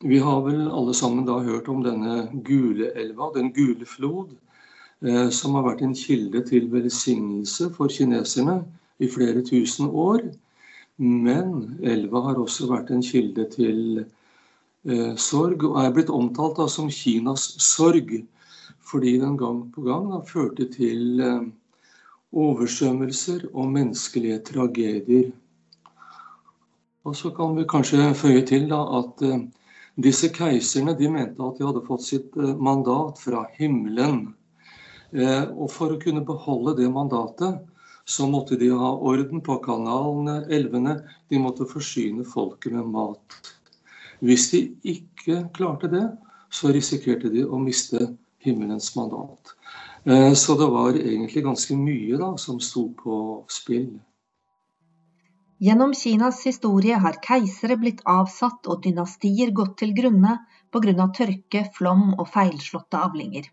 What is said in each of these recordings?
vi har vel alle sammen da hørt om denne gule elva, den gule flod, eh, som har vært en kilde til velsignelse for kineserne i flere tusen år. Men elva har også vært en kilde til eh, sorg, og er blitt omtalt da som Kinas sorg. Fordi den gang på gang da, førte til eh, oversvømmelser og menneskelige tragedier. Og så kan vi kanskje føye til da, at disse keiserne de mente at de hadde fått sitt eh, mandat fra himmelen. Eh, og for å kunne beholde det mandatet, så måtte de ha orden på kanalene, elvene. De måtte forsyne folket med mat. Hvis de ikke klarte det, så risikerte de å miste himmelens mandat. Eh, så det var egentlig ganske mye da, som sto på spill. Gjennom Kinas historie har keisere blitt avsatt og dynastier gått til grunne pga. tørke, flom og feilslåtte avlinger.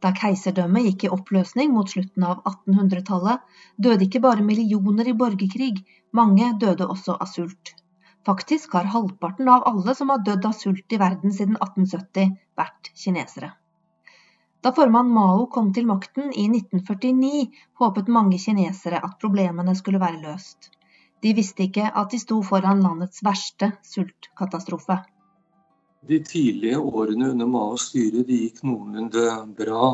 Da keiserdømmet gikk i oppløsning mot slutten av 1800-tallet, døde ikke bare millioner i borgerkrig, mange døde også av sult. Faktisk har halvparten av alle som har dødd av sult i verden siden 1870, vært kinesere. Da formann Mao kom til makten i 1949, håpet mange kinesere at problemene skulle være løst. De visste ikke at de sto foran landets verste sultkatastrofe. De tidlige årene under Maos styre gikk noenlunde bra.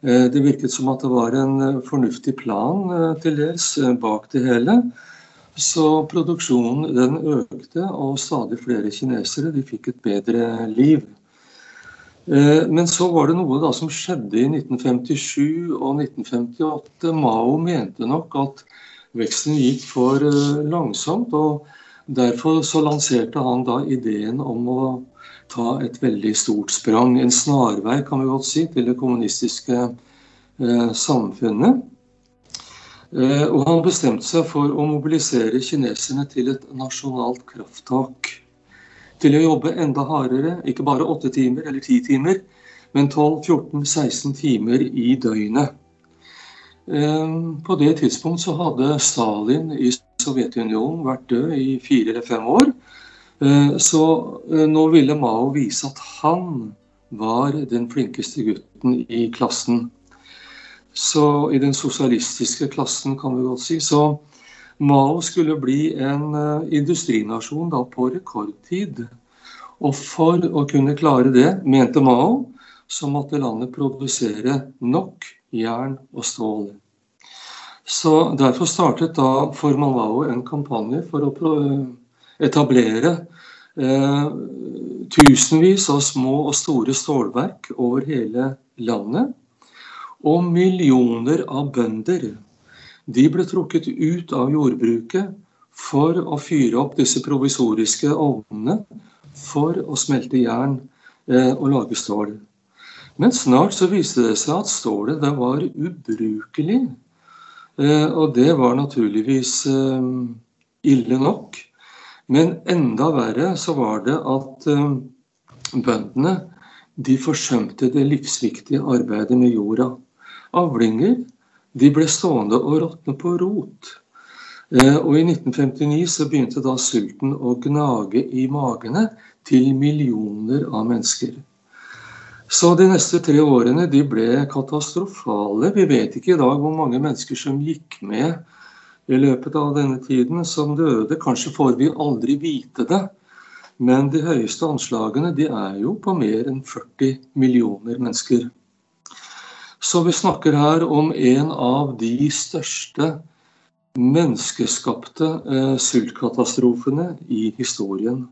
Eh, det virket som at det var en eh, fornuftig plan eh, til dels bak det hele. Så produksjonen den økte, og stadig flere kinesere de fikk et bedre liv. Men så var det noe da som skjedde i 1957 og 1958. Mao mente nok at veksten gikk for langsomt. og Derfor så lanserte han da ideen om å ta et veldig stort sprang. En snarvei, kan vi godt si, til det kommunistiske eh, samfunnet. Eh, og han bestemte seg for å mobilisere kineserne til et nasjonalt krafttak. Til å jobbe enda hardere, ikke bare åtte timer eller ti timer, men 12-14-16 timer i døgnet. Eh, på det tidspunkt så hadde Stalin i Sovjetunionen vært død i fire eller fem år. Eh, så eh, nå ville Mao vise at han var den flinkeste gutten i klassen. Så i den sosialistiske klassen, kan vi godt si. Så Mao skulle bli en industrinasjon da på rekordtid. Og for å kunne klare det, mente Mao, så måtte landet produsere nok jern og stål. Så Derfor startet da Mao en kampanje for å etablere eh, tusenvis av små og store stålverk over hele landet. Og millioner av bønder de ble trukket ut av jordbruket for å fyre opp disse provisoriske ovnene for å smelte jern eh, og lage stål. Men snart så viste det seg at stålet det var ubrukelig. Eh, og det var naturligvis eh, ille nok. Men enda verre så var det at uh, bøndene de forsømte det livsviktige arbeidet med jorda. Avlinger de ble stående og råtne på rot. Og i 1959 så begynte da sulten å gnage i magene til millioner av mennesker. Så de neste tre årene de ble katastrofale. Vi vet ikke i dag hvor mange mennesker som gikk med i løpet av denne tiden som døde. Kanskje får vi aldri vite det. Men de høyeste anslagene de er jo på mer enn 40 millioner mennesker. Så vi snakker her om en av de største menneskeskapte eh, sultkatastrofene i historien.